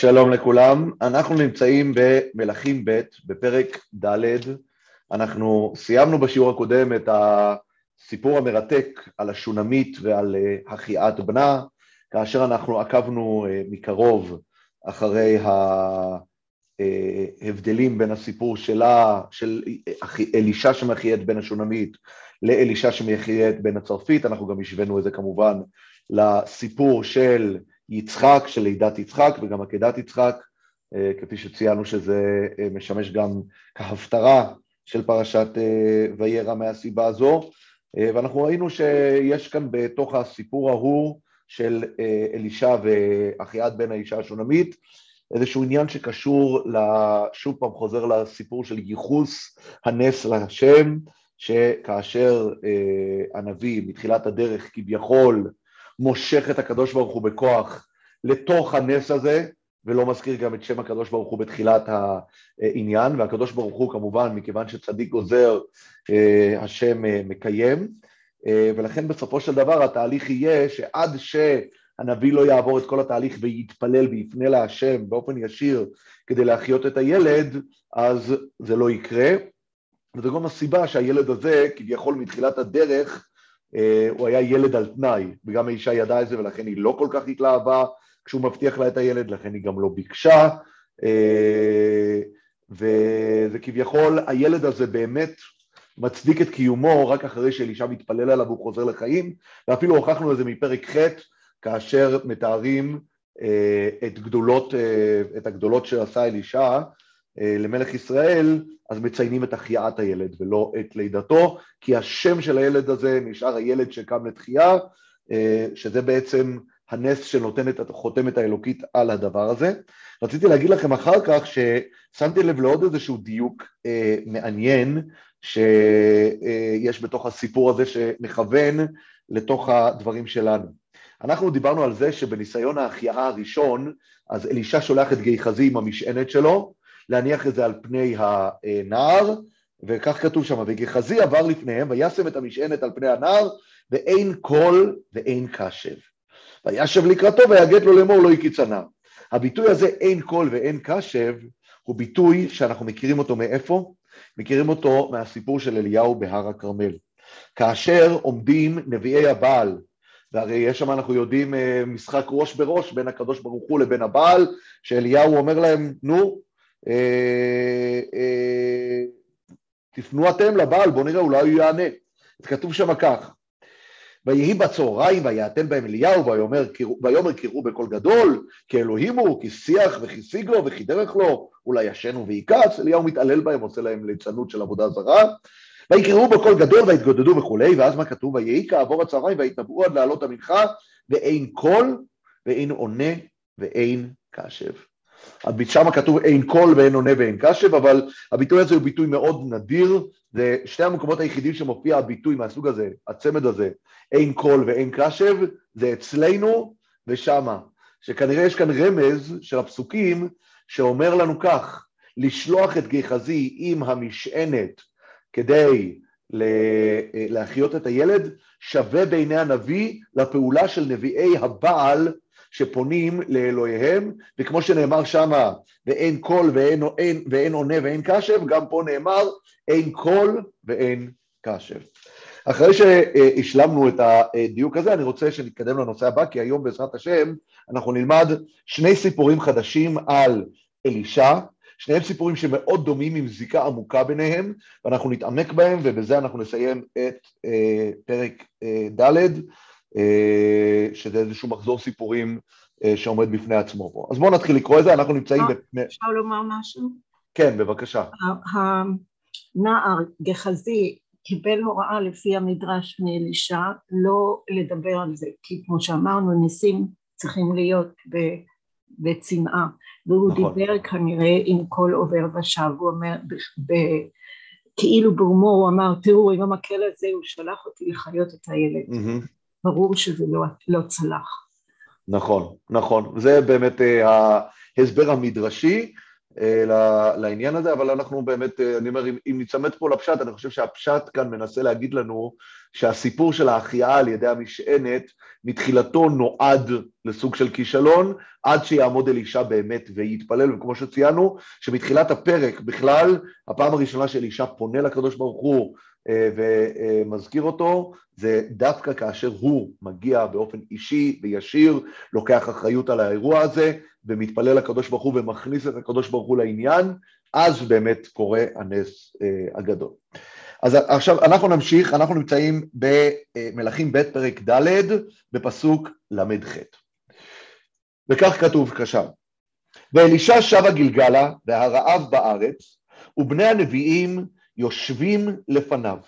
שלום לכולם, אנחנו נמצאים במלכים ב' בפרק ד', אנחנו סיימנו בשיעור הקודם את הסיפור המרתק על השונמית ועל אה, החייאת בנה, כאשר אנחנו עקבנו אה, מקרוב אחרי ההבדלים בין הסיפור שלה, של אלישע שמחיית בין השונמית לאלישע שמחיית בין הצרפית, אנחנו גם השווינו את זה כמובן לסיפור של יצחק, של לידת יצחק וגם עקדת יצחק, אה, כפי שציינו שזה אה, משמש גם כהפטרה של פרשת אה, וירא מהסיבה הזו, ואנחנו ראינו שיש כאן בתוך הסיפור ההוא של אלישע ואחיעד בן האישה השונמית, איזשהו עניין שקשור, שוב פעם חוזר לסיפור של ייחוס הנס להשם, שכאשר הנביא מתחילת הדרך כביכול מושך את הקדוש ברוך הוא בכוח לתוך הנס הזה, ולא מזכיר גם את שם הקדוש ברוך הוא בתחילת העניין, והקדוש ברוך הוא כמובן, מכיוון שצדיק גוזר, אה, השם אה, מקיים, אה, ולכן בסופו של דבר התהליך יהיה שעד שהנביא לא יעבור את כל התהליך ויתפלל ויפנה להשם באופן ישיר כדי להחיות את הילד, אז זה לא יקרה. וזו גם הסיבה שהילד הזה, כביכול מתחילת הדרך, הוא היה ילד על תנאי, וגם האישה ידעה את זה ולכן היא לא כל כך התלהבה כשהוא מבטיח לה את הילד, לכן היא גם לא ביקשה, אה, וזה כביכול, הילד הזה באמת מצדיק את קיומו רק אחרי שאלישע מתפלל עליו והוא חוזר לחיים, ואפילו הוכחנו את זה מפרק ח' כאשר מתארים אה, את, גדולות, את הגדולות שעשה אלישע למלך ישראל, אז מציינים את החייאת הילד ולא את לידתו, כי השם של הילד הזה נשאר הילד שקם לתחייה, אה, שזה בעצם הנס שנותן את החותמת האלוקית על הדבר הזה. רציתי להגיד לכם אחר כך ששמתי לב לעוד איזשהו דיוק אה, מעניין שיש בתוך הסיפור הזה שמכוון לתוך הדברים שלנו. אנחנו דיברנו על זה שבניסיון ההחייאה הראשון, אז אלישע שולח את גיחזי עם המשענת שלו, להניח את זה על פני הנער, וכך כתוב שם, וגחזי עבר לפניהם, וישם את המשענת על פני הנער, ואין קול ואין קשב. וישב לקראתו ויגד לו לאמור לא הנער. הביטוי הזה, אין קול ואין קשב, הוא ביטוי שאנחנו מכירים אותו מאיפה? מכירים אותו מהסיפור של אליהו בהר הכרמל. כאשר עומדים נביאי הבעל, והרי יש שם, אנחנו יודעים, אה, משחק ראש בראש בין הקדוש ברוך הוא לבין הבעל, שאליהו אומר להם, נו, תפנו אתם לבעל, בואו נראה, אולי הוא יענה. אז כתוב שם כך, ויהי בצהריים ויעתן בהם אליהו ויאמר קראו בקול גדול כי אלוהים הוא כי שיח וכי לו וכי דרך לו אולי ישנו ויקץ אליהו מתעלל בהם עושה להם ליצנות של עבודה זרה. ויקראו בקול גדול ויתגודדו וכולי ואז מה כתוב? ויהי כעבור הצהריים ויתנבאו עד לעלות המנחה ואין קול ואין עונה ואין קשב שם כתוב אין קול ואין עונה ואין קשב, אבל הביטוי הזה הוא ביטוי מאוד נדיר, זה שני המקומות היחידים שמופיע הביטוי מהסוג הזה, הצמד הזה, אין קול ואין קשב, זה אצלנו ושמה. שכנראה יש כאן רמז של הפסוקים שאומר לנו כך, לשלוח את גיחזי עם המשענת כדי להחיות את הילד, שווה בעיני הנביא לפעולה של נביאי הבעל שפונים לאלוהיהם, וכמו שנאמר שמה, ואין קול ואין, ואין, ואין עונה ואין קשב, גם פה נאמר, אין קול ואין קשב. אחרי שהשלמנו את הדיוק הזה, אני רוצה שנתקדם לנושא הבא, כי היום בעזרת השם אנחנו נלמד שני סיפורים חדשים על אלישע, שניהם סיפורים שמאוד דומים עם זיקה עמוקה ביניהם, ואנחנו נתעמק בהם, ובזה אנחנו נסיים את אה, פרק אה, ד'. אה, שזה איזשהו מחזור סיפורים אה, שעומד בפני עצמו פה. אז בואו נתחיל לקרוא את זה, אנחנו נמצאים... אפשר לומר משהו? כן, בבקשה. הנער גחזי קיבל הוראה לפי המדרש מאלישע לא לדבר על זה, כי כמו שאמרנו, ניסים צריכים להיות בצנעה, והוא נכון. דיבר כנראה עם כל עובר ושב, הוא אומר, ב, כאילו ברומו הוא אמר, תראו, עם המקל הזה הוא שלח אותי לחיות את הילד. Mm-hmm. ברור שזה לא, לא צלח. נכון, נכון. זה באמת אה, ההסבר המדרשי אה, לעניין הזה, אבל אנחנו באמת, אה, אני אומר, אם, אם ניצמד פה לפשט, אני חושב שהפשט כאן מנסה להגיד לנו שהסיפור של ההחייאה על ידי המשענת, מתחילתו נועד לסוג של כישלון, עד שיעמוד אלישע באמת ויתפלל, וכמו שציינו, שבתחילת הפרק בכלל, הפעם הראשונה שאלישע פונה לקדוש ברוך הוא אה, ומזכיר אותו, זה דווקא כאשר הוא מגיע באופן אישי וישיר, לוקח אחריות על האירוע הזה, ומתפלל לקדוש ברוך הוא ומכניס את הקדוש ברוך הוא לעניין, אז באמת קורה הנס אה, הגדול. אז עכשיו אנחנו נמשיך, אנחנו נמצאים במלכים ב' פרק ד' בפסוק ל"ח. וכך כתוב קשר. ואלישע שבה גלגלה והרעב בארץ ובני הנביאים יושבים לפניו.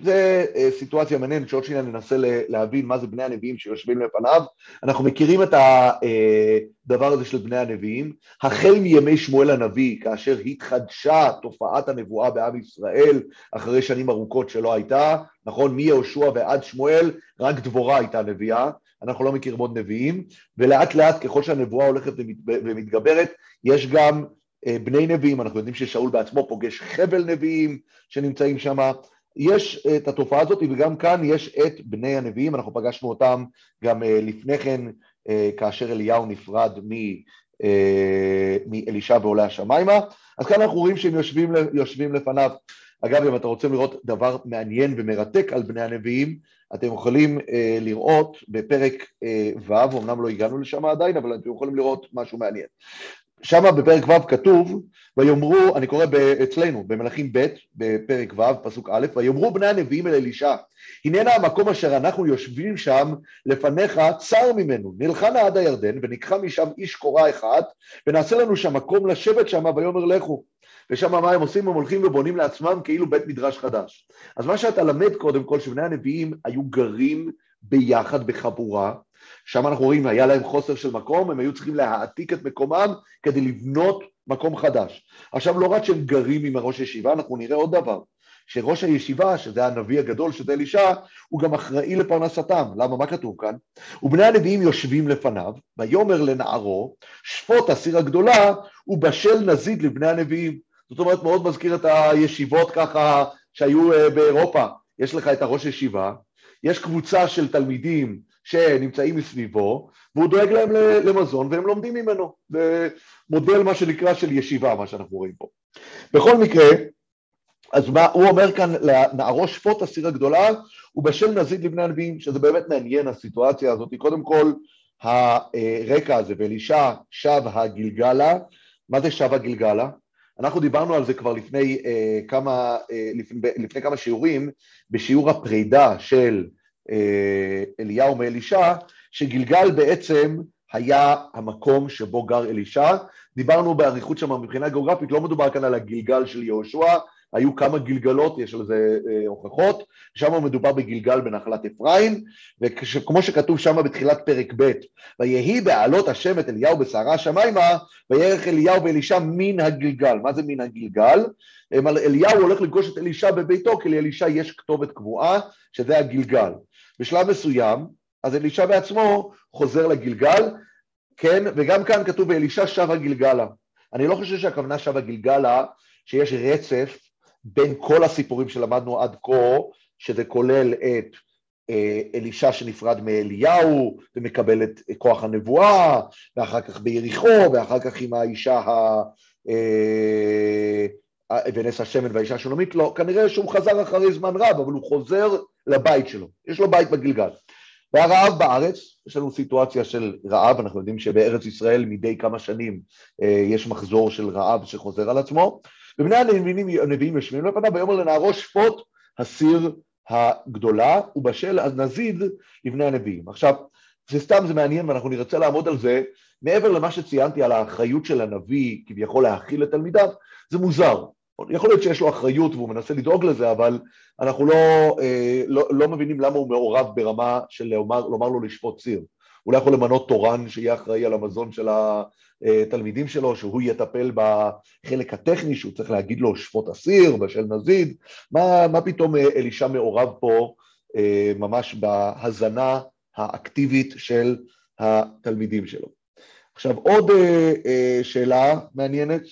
זה אה, סיטואציה מעניינת שעוד שנייה ננסה להבין מה זה בני הנביאים שיושבים לפניו. אנחנו מכירים את הדבר אה, הזה של בני הנביאים. החל מימי שמואל הנביא, כאשר התחדשה תופעת הנבואה בעם ישראל, אחרי שנים ארוכות שלא הייתה, נכון, מיהושע ועד שמואל, רק דבורה הייתה נביאה, אנחנו לא מכירים עוד נביאים, ולאט לאט ככל שהנבואה הולכת ומתגברת, יש גם אה, בני נביאים, אנחנו יודעים ששאול בעצמו פוגש חבל נביאים שנמצאים שם, יש את התופעה הזאת וגם כאן יש את בני הנביאים, אנחנו פגשנו אותם גם אה, לפני כן אה, כאשר אליהו נפרד אה, מאלישע ועולה השמיימה, אז כאן אנחנו רואים שהם יושבים, יושבים לפניו. אגב, אם אתם רוצים לראות דבר מעניין ומרתק על בני הנביאים, אתם יכולים לראות בפרק ו', אמנם לא הגענו לשם עדיין, אבל אתם יכולים לראות משהו מעניין. שם בפרק ו' כתוב, ויאמרו, אני קורא אצלנו, במלכים ב', בפרק ו', פסוק א', ויאמרו בני הנביאים אל אלישע, הננה המקום אשר אנחנו יושבים שם לפניך צר ממנו, נלכה עד הירדן וניקחה משם איש קורה אחד, ונעשה לנו שם מקום לשבת שם, ויאמר לכו. ושם מה הם עושים? הם הולכים ובונים לעצמם כאילו בית מדרש חדש. אז מה שאתה למד קודם כל, שבני הנביאים היו גרים ביחד בחבורה, שם אנחנו רואים, היה להם חוסר של מקום, הם היו צריכים להעתיק את מקומם כדי לבנות מקום חדש. עכשיו, לא רק שהם גרים עם הראש ישיבה, אנחנו נראה עוד דבר, שראש הישיבה, שזה הנביא הגדול, שזה אלישע, הוא גם אחראי לפרנסתם. למה? מה כתוב כאן? ובני הנביאים יושבים לפניו, ויאמר לנערו, שפוט הסיר הגדולה, ובשל נזיד לבני הנביאים. זאת אומרת, מאוד מזכיר את הישיבות ככה שהיו אה, באירופה. יש לך את הראש ישיבה, יש קבוצה של תלמידים שנמצאים מסביבו, והוא דואג להם למזון והם לומדים ממנו. זה מודל מה שנקרא של ישיבה, מה שאנחנו רואים פה. בכל מקרה, אז מה, הוא אומר כאן, לנערו שפוט הסיר הגדולה, ובשל נזיד לבני הנביאים, שזה באמת מעניין הסיטואציה הזאת. קודם כל, הרקע הזה, ואלישע שב הגלגלה, מה זה שב הגלגלה? אנחנו דיברנו על זה כבר לפני, אה, כמה, אה, לפני, לפני כמה שיעורים, בשיעור הפרידה של אליהו מאלישע, שגלגל בעצם היה המקום שבו גר אלישע. דיברנו באריכות שם מבחינה גיאוגרפית, לא מדובר כאן על הגלגל של יהושע, היו כמה גלגלות, יש על זה אה, הוכחות, שם מדובר בגלגל בנחלת אפרים, וכמו שכתוב שם בתחילת פרק ב', ויהי בעלות השם את אליהו בסערה השמיימה, וירך אליהו ואלישע מן הגלגל. מה זה מן הגלגל? אליהו הולך לפגוש את אלישע בביתו, כי לאלישע יש כתובת קבועה, שזה הגלגל. בשלב מסוים, אז אלישע בעצמו חוזר לגלגל, כן, וגם כאן כתוב ואלישע שב הגלגלה. אני לא חושב שהכוונה שב הגלגלה, שיש רצף בין כל הסיפורים שלמדנו עד כה, שזה כולל את אה, אלישע שנפרד מאליהו ומקבל את כוח הנבואה, ואחר כך ביריחו, ואחר כך עם האישה ה... אה, ונס השמן והאישה השונמית, לא, כנראה שהוא חזר אחרי זמן רב, אבל הוא חוזר לבית שלו, יש לו בית בגלגל. והרעב בארץ, יש לנו סיטואציה של רעב, אנחנו יודעים שבארץ ישראל מדי כמה שנים אה, יש מחזור של רעב שחוזר על עצמו, ובני הנביאים, הנביאים יושבים לפניו, ויאמר לנערו שפוט הסיר הגדולה, ובשל הנזיד לבני הנביאים. עכשיו, זה סתם, זה מעניין, ואנחנו נרצה לעמוד על זה, מעבר למה שציינתי על האחריות של הנביא כביכול להאכיל את תלמידיו, זה מוזר. יכול להיות שיש לו אחריות והוא מנסה לדאוג לזה, אבל אנחנו לא, אה, לא, לא מבינים למה הוא מעורב ברמה של לומר, לומר לו לשפוט סיר. הוא לא יכול למנות תורן שיהיה אחראי על המזון של התלמידים שלו, שהוא יטפל בחלק הטכני, שהוא צריך להגיד לו שפוט אסיר, בשל נזיד, מה, מה פתאום אלישע מעורב פה אה, ממש בהזנה האקטיבית של התלמידים שלו. עכשיו עוד אה, שאלה מעניינת,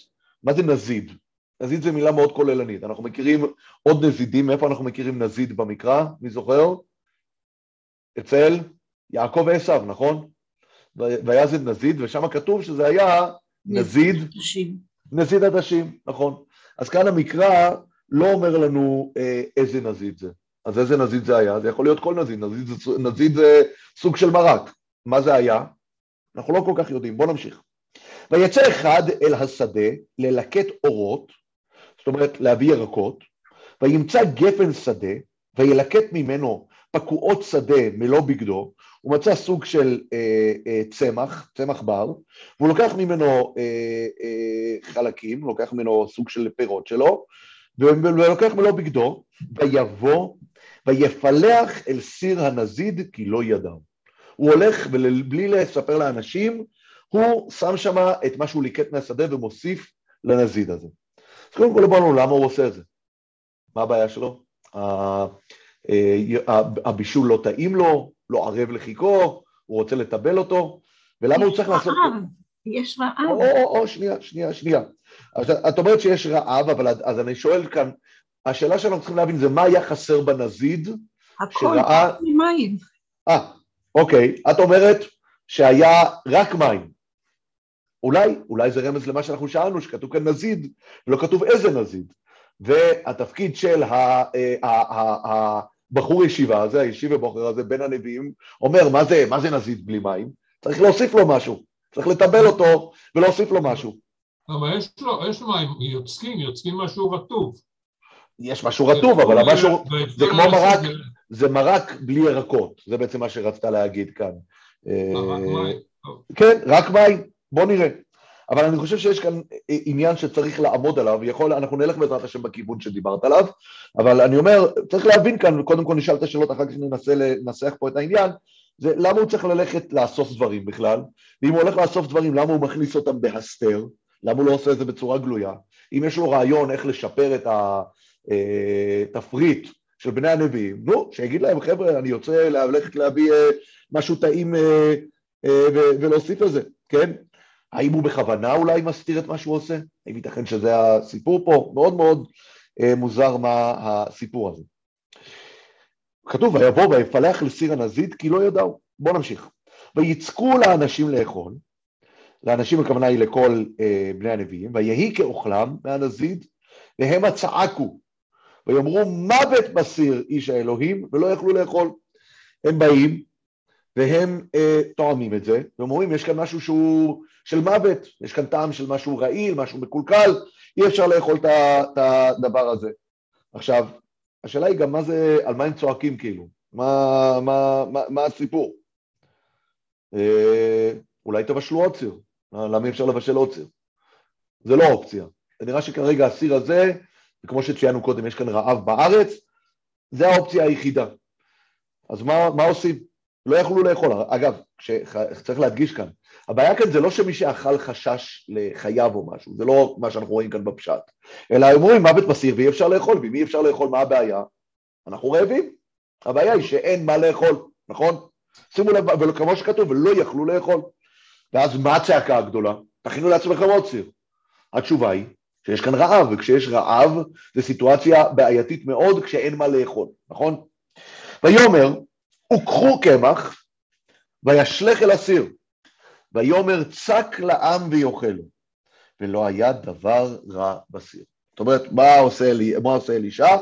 מה זה נזיד? נזיד זה מילה מאוד כוללנית, אנחנו מכירים עוד נזידים, מאיפה אנחנו מכירים נזיד במקרא? מי זוכר? אצל? יעקב ועשו, נכון? ויזד נזיד, ושם כתוב שזה היה נזיד, נזיד עדשים, נכון. אז כאן המקרא לא אומר לנו אה, איזה נזיד זה. אז איזה נזיד זה היה? זה יכול להיות כל נזיד, נזיד זה, נזיד זה סוג של מרק. מה זה היה? אנחנו לא כל כך יודעים, בואו נמשיך. ויצא אחד אל השדה ללקט אורות, זאת אומרת להביא ירקות, וימצא גפן שדה, וילקט ממנו פקועות שדה מלוא בגדו, הוא מצא סוג של אה, אה, צמח, צמח בר, והוא לוקח ממנו אה, אה, חלקים, לוקח ממנו סוג של פירות שלו, ולוקח מלוא בגדו, ויבוא ויפלח אל סיר הנזיד כי לא ידעו. הוא הולך ובלי לספר לאנשים, הוא שם שם את מה שהוא ליקט מהשדה ומוסיף לנזיד הזה. אז קודם כל אמרנו למה הוא עושה את זה. מה הבעיה שלו? אה, הבישול לא טעים לו, לא ערב לחיכו, הוא רוצה לטבל אותו, ולמה הוא צריך לעשות... יש רעב. או, או, או, שנייה, שנייה, שנייה. אז את אומרת שיש רעב, אבל אז אני שואל כאן, השאלה שאנחנו צריכים להבין זה מה היה חסר בנזיד, הכל, שראה... מים. אה, אוקיי. את אומרת שהיה רק מים. אולי, אולי זה רמז למה שאנחנו שאלנו, שכתוב כאן נזיד, ולא כתוב איזה נזיד. והתפקיד של הבחור ישיבה הזה, הישיב הבוחר הזה, בין הנביאים, אומר, מה זה, מה זה נזיד בלי מים? צריך להוסיף לו משהו, צריך לטבל אותו ולהוסיף לו משהו. אבל יש לו, יש מים, יוצקים, יוצקים משהו רטוב. יש משהו רטוב, אבל המשהו, זה כמו מרק, זה מרק בלי ירקות, זה בעצם מה שרצית להגיד כאן. רק מים. כן, רק מים, בוא נראה. אבל אני חושב שיש כאן עניין שצריך לעמוד עליו, יכול, אנחנו נלך בעזרת השם בכיוון שדיברת עליו, אבל אני אומר, צריך להבין כאן, קודם כל נשאל את השאלות, אחר כך ננסה לנסח פה את העניין, זה למה הוא צריך ללכת לאסוף דברים בכלל, ואם הוא הולך לאסוף דברים, למה הוא מכניס אותם בהסתר, למה הוא לא עושה את זה בצורה גלויה, אם יש לו רעיון איך לשפר את התפריט של בני הנביאים, נו, שיגיד להם, חבר'ה, אני יוצא ללכת להביא אה, משהו טעים אה, אה, ולהוסיף לזה, כן? האם הוא בכוונה אולי מסתיר את מה שהוא עושה? האם ייתכן שזה הסיפור פה? מאוד מאוד אה, מוזר מה הסיפור הזה. כתוב, ויבוא ויפלח לסיר הנזיד כי לא ידעו. בואו נמשיך. ויצקו לאנשים לאכול, לאנשים הכוונה היא לכל אה, בני הנביאים, ויהי כאוכלם מהנזיד, והמה צעקו, ויאמרו מוות בסיר איש האלוהים, ולא יכלו לאכול. הם באים, והם אה, תואמים את זה, והם אומרים, יש כאן משהו שהוא של מוות, יש כאן טעם של משהו רעיל, משהו מקולקל, אי אפשר לאכול את הדבר הזה. עכשיו, השאלה היא גם מה זה, על מה הם צועקים כאילו, מה, מה, מה, מה הסיפור? אה, אולי תבשלו עוד סיר, למה אי אפשר לבשל עוד סיר? זה לא אופציה. נראה שכרגע הסיר הזה, וכמו שציינו קודם, יש כאן רעב בארץ, זה האופציה היחידה. אז מה, מה עושים? לא יכלו לאכול. אגב, צריך להדגיש כאן, הבעיה כאן זה לא שמי שאכל חשש לחייו או משהו, זה לא מה שאנחנו רואים כאן בפשט, אלא אומרים מוות בסיר ואי אפשר לאכול, ואם אי אפשר לאכול, מה הבעיה? אנחנו רעבים. הבעיה היא שאין מה לאכול, נכון? שימו לב, וכמו שכתוב, ולא יכלו לאכול. ואז מה הצעקה הגדולה? תכינו לעצמכם עוד סיר. התשובה היא שיש כאן רעב, וכשיש רעב זו סיטואציה בעייתית מאוד כשאין מה לאכול, נכון? ויאמר, וקחו קמח, וישלך אל הסיר, ויאמר צק לעם ויאכלו, ולא היה דבר רע בסיר. זאת אומרת, מה עושה, מה עושה אלישע?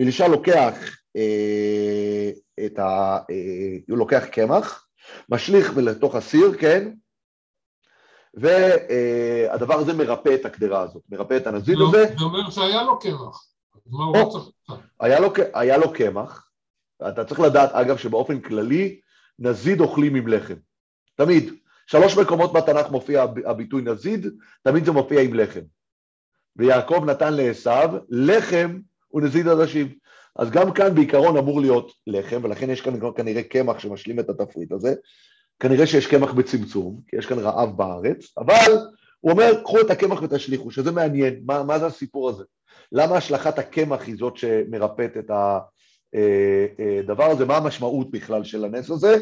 אלישע לוקח אה, את ה... אה, הוא לוקח קמח, משליך לתוך הסיר, כן? והדבר הזה מרפא את הקדרה הזאת, מרפא את הנזיד הזה. זה אומר שהיה לו קמח. צריך? היה לו קמח, אתה צריך לדעת, אגב, שבאופן כללי, נזיד אוכלים עם לחם. תמיד. שלוש מקומות בתנ"ך מופיע הביטוי נזיד, תמיד זה מופיע עם לחם. ויעקב נתן לעשו לחם ונזיד עדשים. אז גם כאן בעיקרון אמור להיות לחם, ולכן יש כאן כנראה קמח שמשלים את התפריט הזה. כנראה שיש קמח בצמצום, כי יש כאן רעב בארץ, אבל הוא אומר, קחו את הקמח ותשליכו, שזה מעניין, מה, מה זה הסיפור הזה? למה השלכת הקמח היא זאת שמרפאת את ה... אה, אה, דבר הזה, מה המשמעות בכלל של הנס הזה,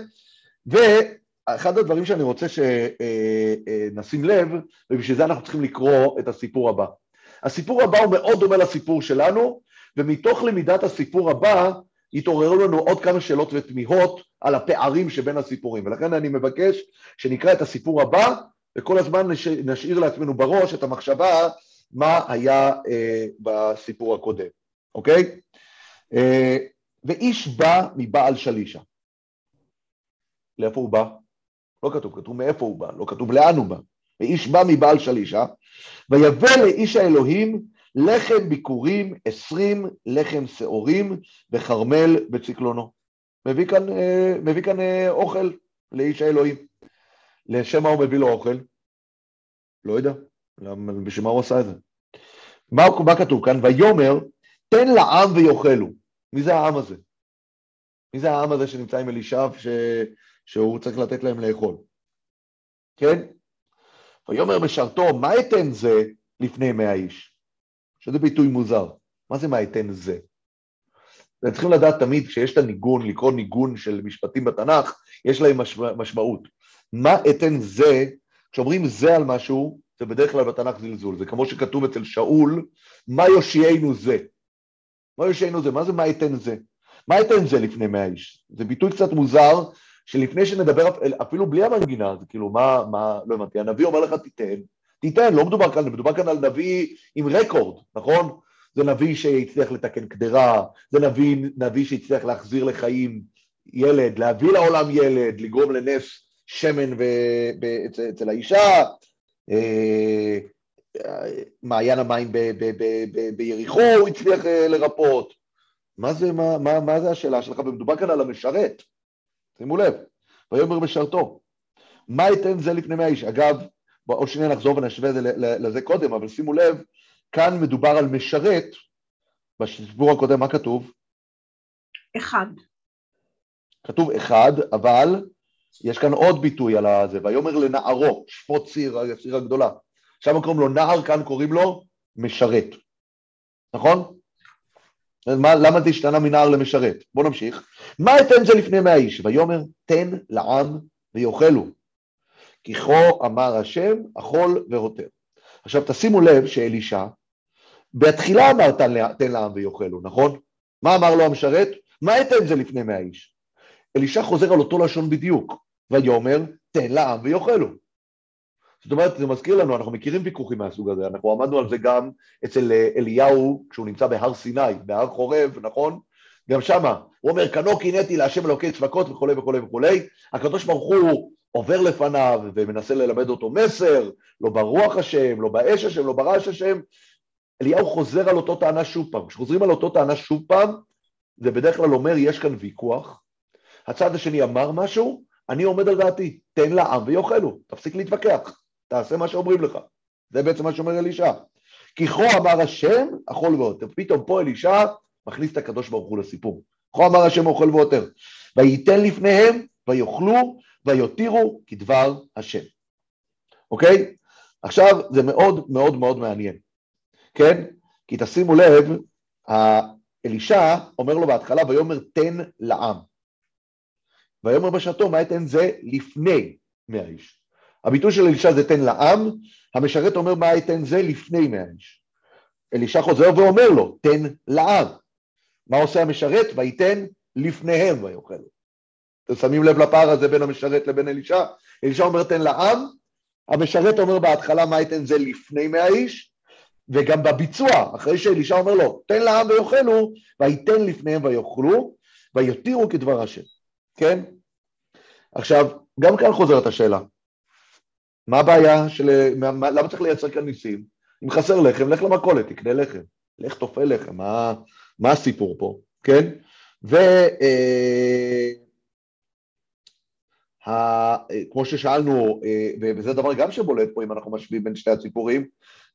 ואחד הדברים שאני רוצה שנשים אה, לב, ובשביל זה אנחנו צריכים לקרוא את הסיפור הבא. הסיפור הבא הוא מאוד דומה לסיפור שלנו, ומתוך למידת הסיפור הבא, יתעוררו לנו עוד כמה שאלות ותמיהות על הפערים שבין הסיפורים, ולכן אני מבקש שנקרא את הסיפור הבא, וכל הזמן נש... נשאיר לעצמנו בראש את המחשבה מה היה אה, בסיפור הקודם, אוקיי? אה, ואיש בא מבעל שלישה. לאיפה הוא בא? לא כתוב, כתוב מאיפה הוא בא, לא כתוב לאן הוא בא. ואיש בא מבעל שלישה, ויבא לאיש האלוהים לחם ביכורים, עשרים לחם שעורים, וכרמל בצקלונו. מביא כאן, אה, מביא כאן אה, אוכל לאיש האלוהים. לשם מה הוא מביא לו אוכל? לא יודע, בשביל מה הוא עשה את זה? מה, מה כתוב כאן? ויאמר, תן לעם ויאכלו. מי זה העם הזה? מי זה העם הזה שנמצא עם אלישב ש... שהוא צריך לתת להם לאכול? כן? ויאמר משרתו, מה אתן זה לפני מאה איש? שזה ביטוי מוזר. מה זה מה אתן זה? אתם צריכים לדעת תמיד, כשיש את הניגון, לקרוא ניגון של משפטים בתנ"ך, יש להם משמע, משמעות. מה אתן זה, כשאומרים זה על משהו, זה בדרך כלל בתנ"ך זלזול. זה כמו שכתוב אצל שאול, מה יושיענו זה? מה יושיענו זה? מה זה מה אתן זה? מה אתן זה לפני מאה איש? זה ביטוי קצת מוזר, שלפני שנדבר אפילו בלי המנגינה, זה כאילו, מה, מה, לא הבנתי, הנביא אומר לך תיתן, תיתן, לא מדובר כאן, מדובר כאן על נביא עם רקורד, נכון? זה נביא שהצליח לתקן קדרה, זה נביא, נביא שהצליח להחזיר לחיים ילד, להביא לעולם ילד, לגרום לנס שמן ו... אצל, אצל האישה, אה, מעיין המים ביריחו הוא הצליח אה, לרפות. מה זה, מה, מה, מה זה השאלה שלך? ומדובר כאן על המשרת, שימו לב, ויאמר משרתו. מה ייתן זה לפני מאה איש? אגב, עוד שנייה נחזור ונשווה לזה קודם, אבל שימו לב, כאן מדובר על משרת, בסיפור הקודם מה כתוב? אחד. כתוב אחד, אבל יש כאן עוד ביטוי על הזה, ויאמר לנערו, שפוט ציר, הציר הגדולה. שם קוראים לו נער, כאן קוראים לו משרת, נכון? מה, למה זה השתנה מנער למשרת? בואו נמשיך. מה אתן זה לפני מאה איש? ויאמר תן לעם ויאכלו. כי כה אמר השם, אכול והותר. עכשיו תשימו לב שאלישע, בתחילה אמר תן לעם ויאכלו, נכון? מה אמר לו המשרת? מה אתן זה לפני מאה איש? אלישע חוזר על אותו לשון בדיוק, ויאמר תן לעם ויאכלו. זאת אומרת, זה מזכיר לנו, אנחנו מכירים ויכוחים מהסוג הזה, אנחנו עמדנו על זה גם אצל אה, אליהו, כשהוא נמצא בהר סיני, בהר חורב, נכון? גם שמה, הוא אומר, כנו קינאתי להשם אלוקי צבקות וכולי וכולי וכולי, הקדוש ברוך הוא עובר לפניו ומנסה ללמד אותו מסר, לא ברוח השם, לא באש השם, לא ברעש השם. אליהו חוזר על אותו טענה שוב פעם. כשחוזרים על אותו טענה שוב פעם, זה בדרך כלל אומר, יש כאן ויכוח, הצד השני אמר משהו, אני עומד על דעתי, תן לעם ויאכלו, תפסיק להתווכח, תעשה מה שאומרים לך. זה בעצם מה שאומר אלישע. כי כה אמר השם, אכול ועוד. פתאום פה אלישע מכניס את הקדוש ברוך הוא לסיפור. כה אמר השם אוכל ועותר. וייתן לפניהם ויאכלו ויותירו כדבר השם. אוקיי? עכשיו זה מאוד מאוד מאוד מעניין, כן? כי תשימו לב, אלישע אומר לו בהתחלה, ויאמר תן לעם. ויאמר בשעתו, מה אתן זה לפני מאה איש. הביטוי של אלישע זה תן לעם, המשרת אומר מה אתן זה לפני מאה איש. אלישע חוזר ואומר לו, תן לעם. מה עושה המשרת? וייתן לפניהם ויאכלו. אתם שמים לב לפער הזה בין המשרת לבין אלישע? אלישע אומר תן לעם, המשרת אומר בהתחלה מה ייתן זה לפני מאה איש, וגם בביצוע, אחרי שאלישע אומר לו, תן לעם ויאכלו, וייתן לפניהם ויאכלו, ויותירו כדבר השם, כן? עכשיו, גם כאן חוזרת השאלה, מה הבעיה של... מה, למה צריך לייצר כאן ניסים? אם חסר לחם, לך למכולת, תקנה לחם, לך תופל לחם, מה, מה הסיפור פה, כן? ו... אה, כמו ששאלנו, אה, וזה דבר גם שבולט פה אם אנחנו משווים בין שתי הסיפורים,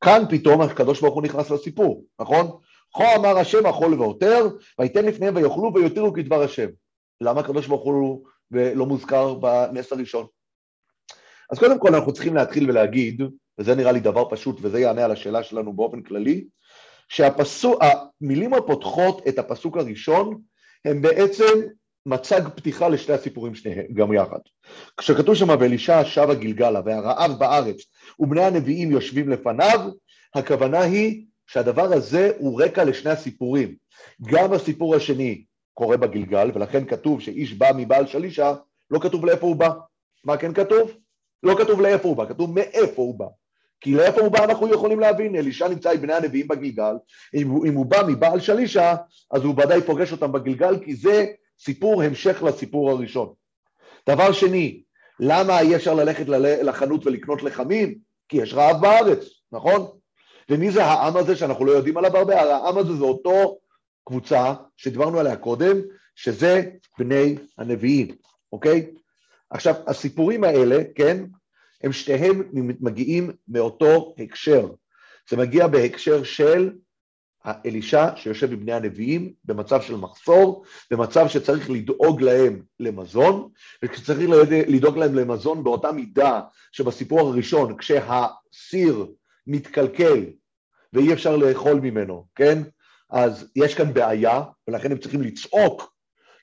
כאן פתאום הקדוש ברוך הוא נכנס לסיפור, נכון? כה אמר השם אכול ועותר, ויתן לפניהם ויאכלו ויותירו כדבר השם. למה הקדוש ברוך הוא לא מוזכר בנס הראשון? אז קודם כל אנחנו צריכים להתחיל ולהגיד, וזה נראה לי דבר פשוט וזה יענה על השאלה שלנו באופן כללי, שהמילים הפותחות את הפסוק הראשון הם בעצם מצג פתיחה לשתי הסיפורים שניהם, גם יחד. כשכתוב שם ואלישע שבה גלגלה והרעב בארץ ובני הנביאים יושבים לפניו, הכוונה היא שהדבר הזה הוא רקע לשני הסיפורים. גם הסיפור השני קורה בגלגל, ולכן כתוב שאיש בא מבעל שלישה, לא כתוב לאיפה הוא בא. מה כן כתוב? לא כתוב לאיפה הוא בא, כתוב מאיפה הוא בא. כי לאיפה הוא בא אנחנו יכולים להבין, אלישע נמצא עם בני הנביאים בגלגל, אם אם הוא בא מבעל שלישה, אז הוא ודאי פוגש אותם בגלגל, כי זה סיפור המשך לסיפור הראשון. דבר שני, למה אי אפשר ללכת לחנות ולקנות לחמים? כי יש רעב בארץ, נכון? ומי זה העם הזה שאנחנו לא יודעים עליו הרבה? העם הזה זה אותו קבוצה שדיברנו עליה קודם, שזה בני הנביאים, אוקיי? עכשיו, הסיפורים האלה, כן, הם שתיהם מגיעים מאותו הקשר. זה מגיע בהקשר של אלישע שיושב עם בני הנביאים במצב של מחסור, במצב שצריך לדאוג להם למזון, וכשצריך לדאוג להם למזון באותה מידה שבסיפור הראשון, כשהסיר מתקלקל ואי אפשר לאכול ממנו, כן? אז יש כאן בעיה, ולכן הם צריכים לצעוק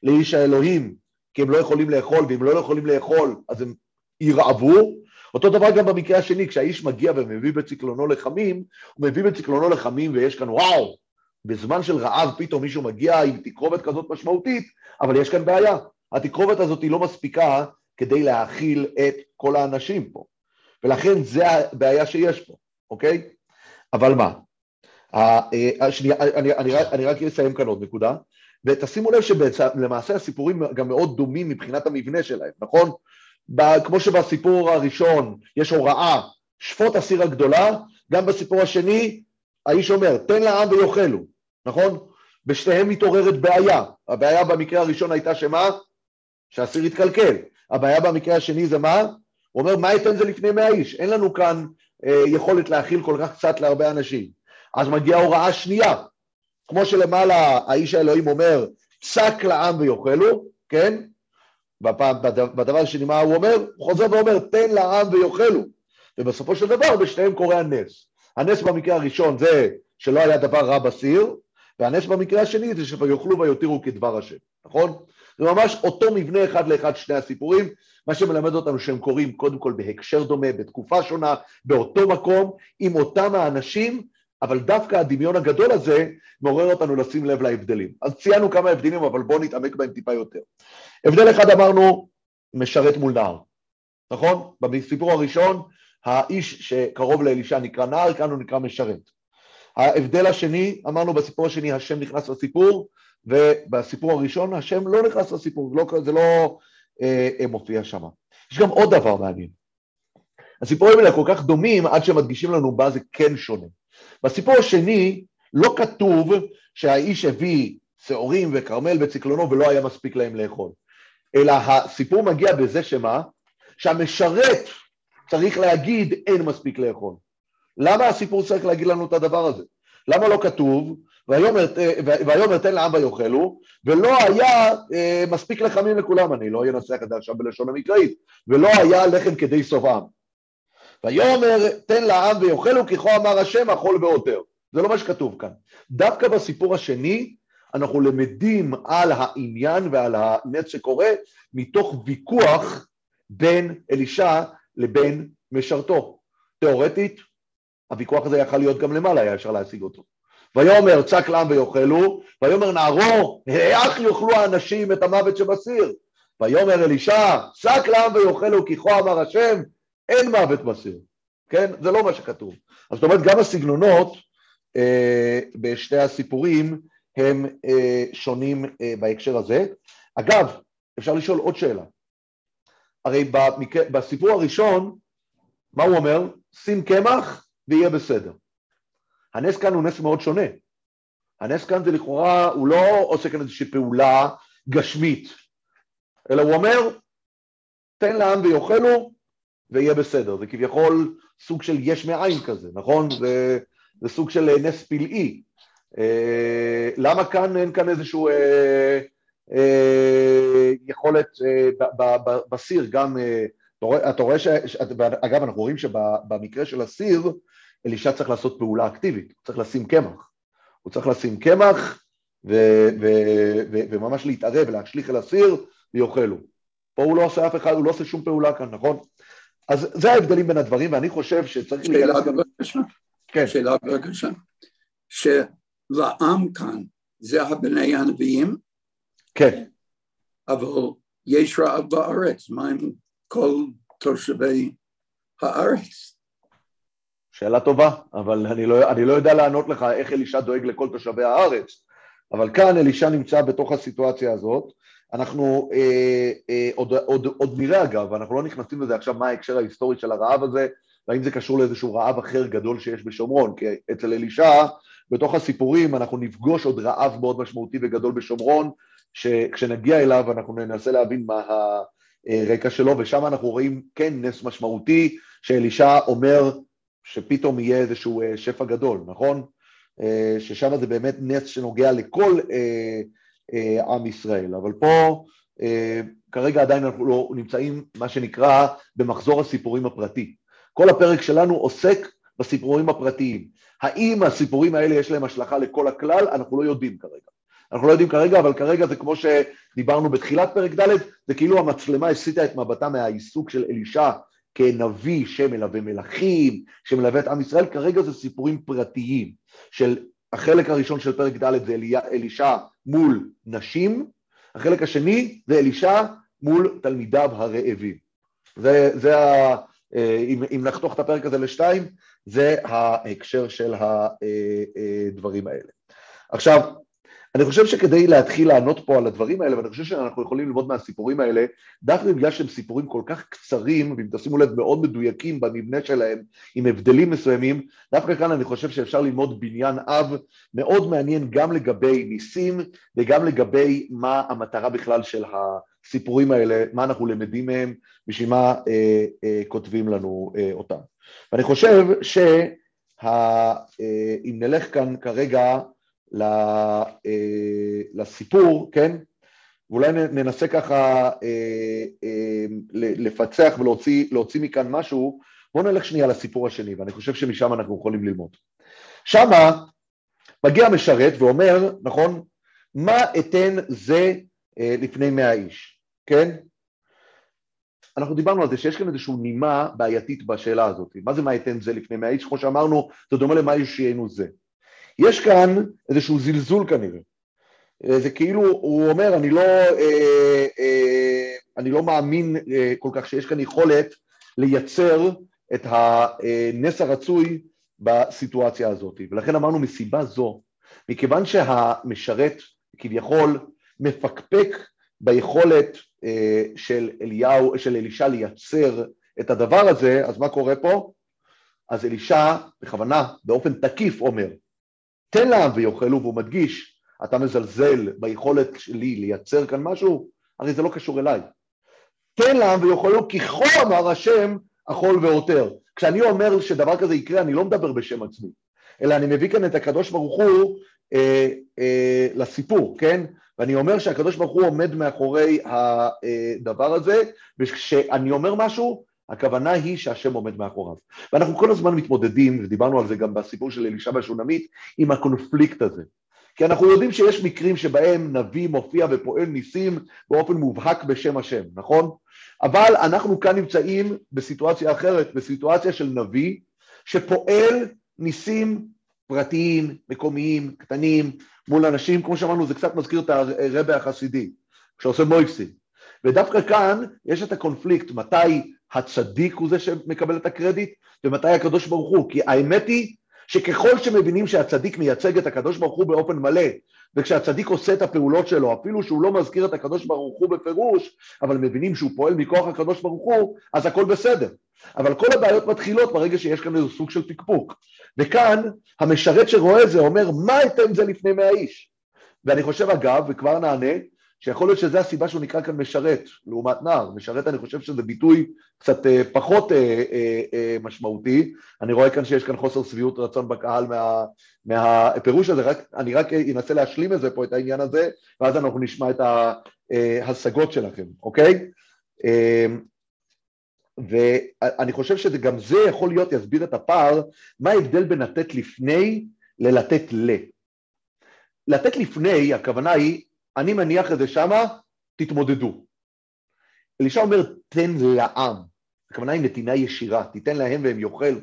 לאיש האלוהים, כי הם לא יכולים לאכול, ואם לא יכולים לאכול אז הם ירעבו, אותו דבר גם במקרה השני, כשהאיש מגיע ומביא בציקלונו לחמים, הוא מביא בציקלונו לחמים ויש כאן וואו, בזמן של רעב פתאום מישהו מגיע עם תקרובת כזאת משמעותית, אבל יש כאן בעיה, התקרובת הזאת היא לא מספיקה כדי להאכיל את כל האנשים פה, ולכן זה הבעיה שיש פה, אוקיי? אבל מה? השנייה, אני, אני, אני רק אסיים כאן עוד נקודה, ותשימו לב שלמעשה הסיפורים גם מאוד דומים מבחינת המבנה שלהם, נכון? כמו שבסיפור הראשון יש הוראה, שפוט הסיר הגדולה, גם בסיפור השני האיש אומר, תן לעם ויאכלו, נכון? בשתיהם מתעוררת בעיה. הבעיה במקרה הראשון הייתה שמה? שהסיר התקלקל. הבעיה במקרה השני זה מה? הוא אומר, מה אתן זה לפני מאה איש? אין לנו כאן אה, יכולת להכיל כל כך קצת להרבה אנשים. אז מגיעה הוראה שנייה, כמו שלמעלה האיש האלוהים אומר, צק לעם ויאכלו, כן? בפעם, בדבר השני, מה הוא אומר? הוא חוזר ואומר, תן לעם ויאכלו. ובסופו של דבר, בשניהם קורה הנס. הנס במקרה הראשון זה שלא היה דבר רע בסיר, והנס במקרה השני זה שויאכלו ויותירו כדבר השם, נכון? זה ממש אותו מבנה אחד לאחד שני הסיפורים, מה שמלמד אותנו שהם קורים קודם כל בהקשר דומה, בתקופה שונה, באותו מקום, עם אותם האנשים, אבל דווקא הדמיון הגדול הזה מעורר אותנו לשים לב להבדלים. אז ציינו כמה הבדלים, אבל בואו נתעמק בהם טיפה יותר. הבדל אחד אמרנו, משרת מול נער, נכון? בסיפור הראשון, האיש שקרוב לאלישע נקרא נער, כאן הוא נקרא משרת. ההבדל השני, אמרנו בסיפור השני השם נכנס לסיפור, ובסיפור הראשון השם לא נכנס לסיפור, לא, זה לא אה, אה, מופיע שם. יש גם עוד דבר מעניין. הסיפורים האלה כל כך דומים עד שמדגישים לנו מה זה כן שונה. בסיפור השני לא כתוב שהאיש הביא שעורים וכרמל בציקלונו ולא היה מספיק להם לאכול. אלא הסיפור מגיע בזה שמה? שהמשרת צריך להגיד אין מספיק לאכול. למה הסיפור צריך להגיד לנו את הדבר הזה? למה לא כתוב ויאמר תן לעם ויאכלו ולא היה אה, מספיק לחמים לכולם, אני לא אנסח את זה עכשיו בלשון המקראית, ולא היה לחם כדי סובעם. ויאמר תן לעם ויאכלו כי כה אמר השם אכול ועותר. זה לא מה שכתוב כאן. דווקא בסיפור השני אנחנו למדים על העניין ועל הנס שקורה מתוך ויכוח בין אלישע לבין משרתו. תאורטית, הוויכוח הזה יכל להיות גם למעלה, היה אפשר להשיג אותו. ויאמר צק לעם ויאכלו, ויאמר נערו, איך יאכלו האנשים את המוות שבסיר? ויאמר אלישע, צק לעם ויאכלו כי כה אמר השם, אין מוות בסיר. כן? זה לא מה שכתוב. אז זאת אומרת, גם הסגנונות אה, בשתי הסיפורים הם אה, שונים אה, בהקשר הזה. אגב, אפשר לשאול עוד שאלה. הרי במקרה, בסיפור הראשון, מה הוא אומר? שים קמח ויהיה בסדר. הנס כאן הוא נס מאוד שונה. הנס כאן זה לכאורה, הוא לא עושה כאן איזושהי פעולה גשמית, אלא הוא אומר, תן לעם ויאכלו ויהיה בסדר. זה כביכול סוג של יש מאין כזה, נכון? זה, זה סוג של נס פלאי. אה, למה כאן אין כאן איזשהו אה, אה, יכולת בסיר, גם, אתה רואה, ש... אגב אנחנו רואים שבמקרה של הסיר, אלישע צריך לעשות פעולה אקטיבית, הוא צריך לשים קמח, הוא צריך לשים קמח ו... ו... ו... וממש להתערב ולהשליך אל הסיר ויאכלו. פה הוא לא עושה אף אחד, הוא לא עושה שום פעולה כאן, נכון? אז זה ההבדלים בין הדברים, ואני חושב שצריך... שאלה בבקשה. כן. שאלה בבקשה. לעם כאן, זה הבני הנביאים? כן. אבל יש רעב בארץ, מה עם כל תושבי הארץ? שאלה טובה, אבל אני לא, אני לא יודע לענות לך איך אלישע דואג לכל תושבי הארץ, אבל כאן אלישע נמצא בתוך הסיטואציה הזאת. אנחנו אה, אה, עוד, עוד, עוד נראה אגב, אנחנו לא נכנסים לזה עכשיו מה ההקשר ההיסטורי של הרעב הזה, והאם זה קשור לאיזשהו רעב אחר גדול שיש בשומרון, כי אצל אלישע, בתוך הסיפורים אנחנו נפגוש עוד רעב מאוד משמעותי וגדול בשומרון, שכשנגיע אליו אנחנו ננסה להבין מה הרקע שלו, ושם אנחנו רואים כן נס משמעותי, שאלישע אומר שפתאום יהיה איזשהו אה, שפע גדול, נכון? אה, ששם זה באמת נס שנוגע לכל אה, עם ישראל, אבל פה כרגע עדיין אנחנו לא נמצאים, מה שנקרא, במחזור הסיפורים הפרטי. כל הפרק שלנו עוסק בסיפורים הפרטיים. האם הסיפורים האלה יש להם השלכה לכל הכלל? אנחנו לא יודעים כרגע. אנחנו לא יודעים כרגע, אבל כרגע זה כמו שדיברנו בתחילת פרק ד', זה כאילו המצלמה הסיטה את מבטה מהעיסוק של אלישע כנביא שמלווה מלכים, שמלווה את עם ישראל, כרגע זה סיפורים פרטיים של החלק הראשון של פרק ד' זה אלישע מול נשים, החלק השני זה אלישע מול תלמידיו הרעבים. זה, זה ה... אה, אם, אם נחתוך את הפרק הזה לשתיים, זה ההקשר של הדברים אה, אה, האלה. עכשיו, אני חושב שכדי להתחיל לענות פה על הדברים האלה, ואני חושב שאנחנו יכולים ללמוד מהסיפורים האלה, דווקא בגלל שהם סיפורים כל כך קצרים, ואם תשימו לב מאוד מדויקים במבנה שלהם, עם הבדלים מסוימים, דווקא כאן אני חושב שאפשר ללמוד בניין אב מאוד מעניין גם לגבי ניסים, וגם לגבי מה המטרה בכלל של הסיפורים האלה, מה אנחנו למדים מהם, בשביל מה אה, אה, כותבים לנו אה, אותם. ואני חושב שאם אה, נלך כאן כרגע לסיפור, כן? ואולי ננסה ככה אה, אה, לפצח ולהוציא מכאן משהו, בואו נלך שנייה לסיפור השני, ואני חושב שמשם אנחנו יכולים ללמוד. שמה מגיע משרת ואומר, נכון, מה אתן זה לפני מאה איש, כן? אנחנו דיברנו על זה שיש כאן איזושהי נימה בעייתית בשאלה הזאת. מה זה מה אתן זה לפני מאה איש? כמו שאמרנו, זה דומה למה ישיינו זה. יש כאן איזשהו זלזול כנראה. אה, זה כאילו, הוא אומר, אני לא, אה, אה, אני לא מאמין כל כך שיש כאן יכולת לייצר את הנס הרצוי בסיטואציה הזאת. ולכן אמרנו מסיבה זו, מכיוון שהמשרת כביכול מפקפק ביכולת של אליהו, של אלישע לייצר את הדבר הזה, אז מה קורה פה? אז אלישע בכוונה, באופן תקיף אומר, תן לעם ויאכלו, והוא מדגיש, אתה מזלזל ביכולת שלי לייצר כאן משהו? הרי זה לא קשור אליי. תן לעם ויאכלו כי כה אמר השם אכול ועותר. כשאני אומר שדבר כזה יקרה, אני לא מדבר בשם עצמי, אלא אני מביא כאן את הקדוש ברוך הוא אה, אה, לסיפור, כן? ואני אומר שהקדוש ברוך הוא עומד מאחורי הדבר הזה, וכשאני אומר משהו, הכוונה היא שהשם עומד מאחוריו. ואנחנו כל הזמן מתמודדים, ודיברנו על זה גם בסיפור של אלישע והשונמית, עם הקונפליקט הזה. כי אנחנו יודעים שיש מקרים שבהם נביא מופיע ופועל ניסים באופן מובהק בשם השם, נכון? אבל אנחנו כאן נמצאים בסיטואציה אחרת, בסיטואציה של נביא שפועל ניסים פרטיים, מקומיים, קטנים, מול אנשים, כמו שאמרנו, זה קצת מזכיר את הרבה החסידי, שעושה מויפסים. ודווקא כאן יש את הקונפליקט, מתי הצדיק הוא זה שמקבל את הקרדיט, ומתי הקדוש ברוך הוא, כי האמת היא שככל שמבינים שהצדיק מייצג את הקדוש ברוך הוא באופן מלא, וכשהצדיק עושה את הפעולות שלו, אפילו שהוא לא מזכיר את הקדוש ברוך הוא בפירוש, אבל מבינים שהוא פועל מכוח הקדוש ברוך הוא, אז הכל בסדר. אבל כל הבעיות מתחילות ברגע שיש כאן איזה סוג של פקפוק. וכאן המשרת שרואה את זה אומר, מה אתם זה לפני מאה איש? ואני חושב אגב, וכבר נענה, שיכול להיות שזו הסיבה שהוא נקרא כאן משרת, לעומת נער. משרת אני חושב שזה ביטוי קצת אה, פחות אה, אה, אה, משמעותי. אני רואה כאן שיש כאן חוסר שביעות רצון בקהל מה, מהפירוש הזה, רק, אני רק אנסה להשלים את זה פה, את העניין הזה, ואז אנחנו נשמע את ההשגות שלכם, אוקיי? אה, ואני חושב שגם זה יכול להיות, יסביר את הפער, מה ההבדל בין לתת לפני ללתת ל. לתת לפני, הכוונה היא אני מניח את זה שמה, תתמודדו. אלישע אומר, תן לעם. הכוונה היא נתינה ישירה, תיתן להם והם יאכל.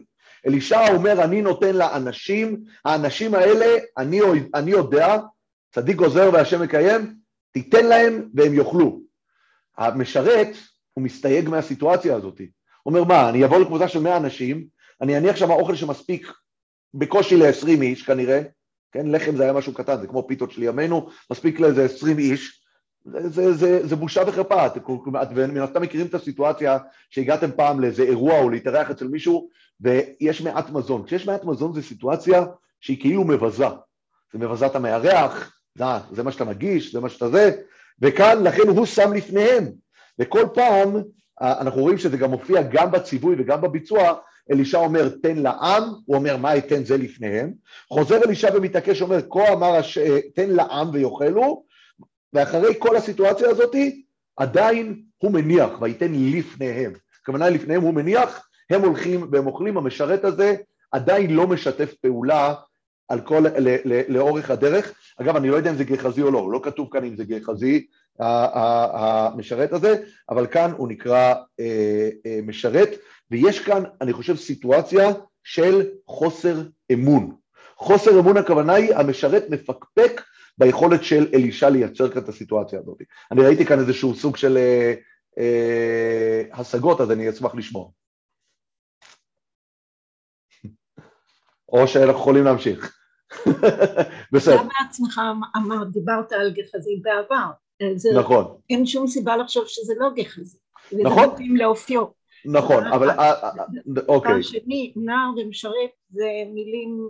אלישע אומר, אני נותן לאנשים, האנשים האלה, אני, אני יודע, צדיק גוזר והשם מקיים, תיתן להם והם יאכלו. המשרת, הוא מסתייג מהסיטואציה הזאת. הוא אומר, מה, אני אבוא לקבוצה של 100 אנשים, אני אניח שם אוכל שמספיק בקושי ל-20 איש כנראה, כן, לחם זה היה משהו קטן, זה כמו פיתות של ימינו, מספיק לאיזה 20 איש, זה, זה, זה, זה בושה וחרפה, אתם מן הסתם מכירים את הסיטואציה שהגעתם פעם לאיזה אירוע או להתארח אצל מישהו ויש מעט מזון. כשיש מעט מזון זו סיטואציה שהיא כאילו מבזה. זה מבזה את המארח, זה, זה מה שאתה מגיש, זה מה שאתה זה, וכאן לכן הוא שם לפניהם. וכל פעם אנחנו רואים שזה גם מופיע גם בציווי וגם בביצוע, אלישע אומר תן לעם, הוא אומר מה אתן זה לפניהם, חוזר אלישע ומתעקש, אומר כה אמר הש... תן לעם ויאכלו, ואחרי כל הסיטואציה הזאת עדיין הוא מניח, וייתן לפניהם. הכוונה לפניהם הוא מניח, הם הולכים והם אוכלים, המשרת הזה עדיין לא משתף פעולה על כל, לאורך הדרך. אגב, אני לא יודע אם זה גחזי או לא, לא כתוב כאן אם זה גחזי המשרת הזה, אבל כאן הוא נקרא אה, אה, משרת, ויש כאן, אני חושב, סיטואציה של חוסר אמון. חוסר אמון הכוונה היא, המשרת מפקפק ביכולת של אלישע לייצר כאן את הסיטואציה הזאת. אני ראיתי כאן איזשהו סוג של אה, אה, השגות, אז אני אשמח לשמוע. או שאנחנו יכולים להמשיך. בסדר. אתה בעצמך אמרת, דיברת על גחזי בעבר. זה, נכון. אין שום סיבה לחשוב שזה לא גחזי. נכון. זה לאופיו. נכון, אבל אוקיי. דבר שני, נער ומשרת זה מילים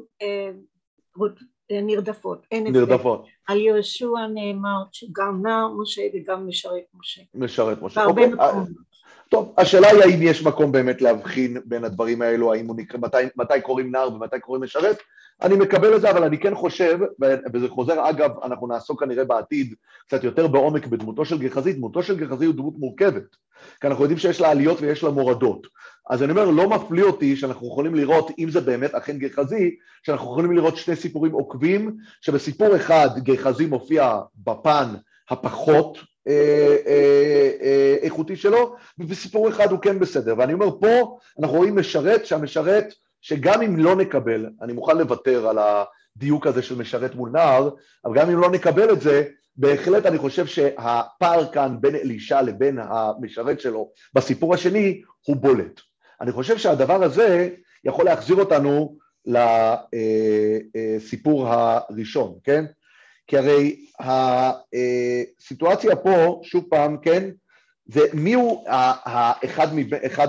נרדפות. נרדפות. על יהושע נאמר שגם נער משה וגם משרת משה. משרת משה. בהרבה אוקיי. מקומות. טוב, השאלה היא האם יש מקום באמת להבחין בין הדברים האלו, האם הוא נקרא, מתי, מתי קוראים נער ומתי קוראים משרת, אני מקבל את זה, אבל אני כן חושב, וזה חוזר אגב, אנחנו נעסוק כנראה בעתיד קצת יותר בעומק בדמותו של גחזי, דמותו של גחזי הוא דמות מורכבת, כי אנחנו יודעים שיש לה עליות ויש לה מורדות. אז אני אומר, לא מפליא אותי שאנחנו יכולים לראות, אם זה באמת אכן גחזי, שאנחנו יכולים לראות שני סיפורים עוקבים, שבסיפור אחד גחזי מופיע בפן הפחות אה, אה, אה, איכותי שלו, ובסיפור אחד הוא כן בסדר. ואני אומר, פה אנחנו רואים משרת, שהמשרת, שגם אם לא נקבל, אני מוכן לוותר על הדיוק הזה של משרת מול נער, אבל גם אם לא נקבל את זה, בהחלט אני חושב שהפער כאן בין אלישע לבין המשרת שלו בסיפור השני הוא בולט. אני חושב שהדבר הזה יכול להחזיר אותנו לסיפור הראשון, כן? כי הרי הסיטואציה פה, שוב פעם, כן, זה מי הוא אחד, אחד,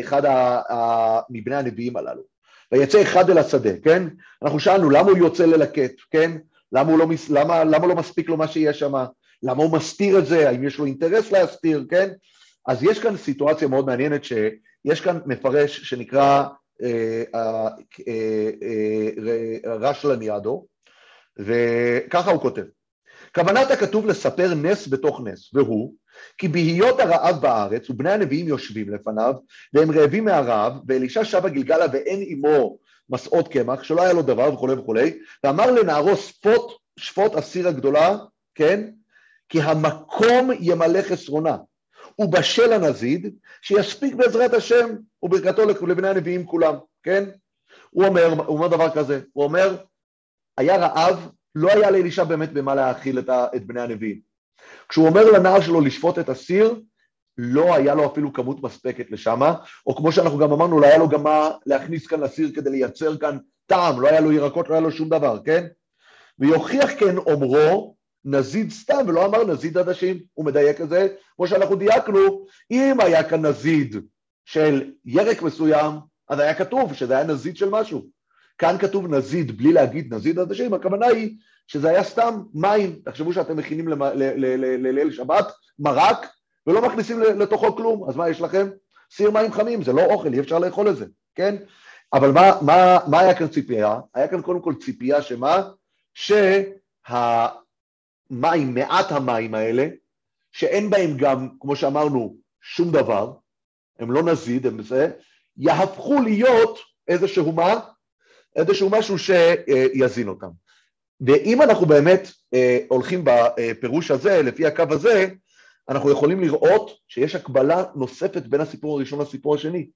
אחד מבני הנביאים הללו. ויצא אחד אל השדה, כן? אנחנו שאלנו למה הוא יוצא ללקט, כן? למה, לא, למה, למה לא מספיק לו מה שיש שם? למה הוא מסתיר את זה? האם יש לו אינטרס להסתיר, כן? אז יש כאן סיטואציה מאוד מעניינת שיש כאן מפרש שנקרא אה, אה, אה, אה, רש לניאדו, וככה הוא כותב: כוונת הכתוב לספר נס בתוך נס, והוא כי בהיות הרעב בארץ ובני הנביאים יושבים לפניו והם רעבים מהרעב ואלישע שב הגלגלה ואין עמו מסעות קמח שלא היה לו דבר וכולי וכולי ואמר לנערו שפוט שפוט הסיר הגדולה כן כי המקום ימלא חסרונה ובשל הנזיד שיספיק בעזרת השם וברכתו לבני הנביאים כולם כן הוא אומר, הוא אומר דבר כזה הוא אומר היה רעב, לא היה לאלישע באמת במה להאכיל את, בני הנביאים. כשהוא אומר לנער שלו לשפוט את הסיר, לא היה לו אפילו כמות מספקת לשם, או כמו שאנחנו גם אמרנו, לא היה לו גם מה להכניס כאן לסיר כדי לייצר כאן טעם, לא היה לו ירקות, לא היה לו שום דבר, כן? ויוכיח כן אומרו, נזיד סתם, ולא אמר נזיד עדשים, הוא מדייק את זה, כמו שאנחנו דייקנו, אם היה כאן נזיד של ירק מסוים, אז היה כתוב שזה היה נזיד של משהו. כאן כתוב נזיד בלי להגיד נזיד עדשים, הכוונה היא שזה היה סתם מים, תחשבו שאתם מכינים לליל שבת מרק ולא מכניסים לתוכו כלום, אז מה יש לכם? סיר מים חמים, זה לא אוכל, אי אפשר לאכול את זה, כן? אבל מה, מה, מה היה כאן ציפייה? היה כאן קודם כל ציפייה שמה? שהמים, מעט המים האלה, שאין בהם גם, כמו שאמרנו, שום דבר, הם לא נזיד, הם זה, יהפכו להיות איזשהו מה? איזשהו משהו שיזין אותם. ואם אנחנו באמת אה, הולכים בפירוש הזה, לפי הקו הזה, אנחנו יכולים לראות שיש הקבלה נוספת בין הסיפור הראשון לסיפור השני.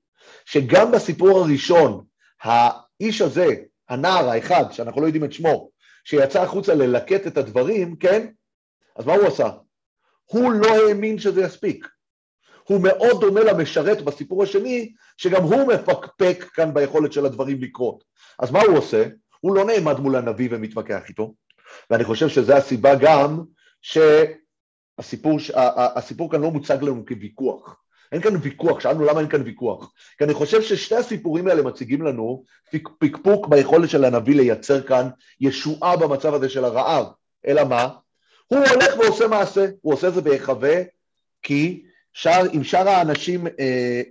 שגם בסיפור הראשון, האיש הזה, הנער האחד, שאנחנו לא יודעים את שמו, שיצא החוצה ללקט את הדברים, כן? אז מה הוא עשה? הוא לא האמין שזה יספיק. הוא מאוד דומה למשרת בסיפור השני, שגם הוא מפקפק כאן ביכולת של הדברים לקרות. אז מה הוא עושה? הוא לא נעמד מול הנביא ומתווכח איתו, ואני חושב שזו הסיבה גם שהסיפור הסיפור כאן לא מוצג לנו כוויכוח. אין כאן ויכוח, שאלנו למה אין כאן ויכוח. כי אני חושב ששתי הסיפורים האלה מציגים לנו פקפוק ביכולת של הנביא לייצר כאן ישועה במצב הזה של הרעב. אלא מה? הוא הולך ועושה מעשה, הוא עושה את זה בהיחווה, כי שאר, אם שאר האנשים אה,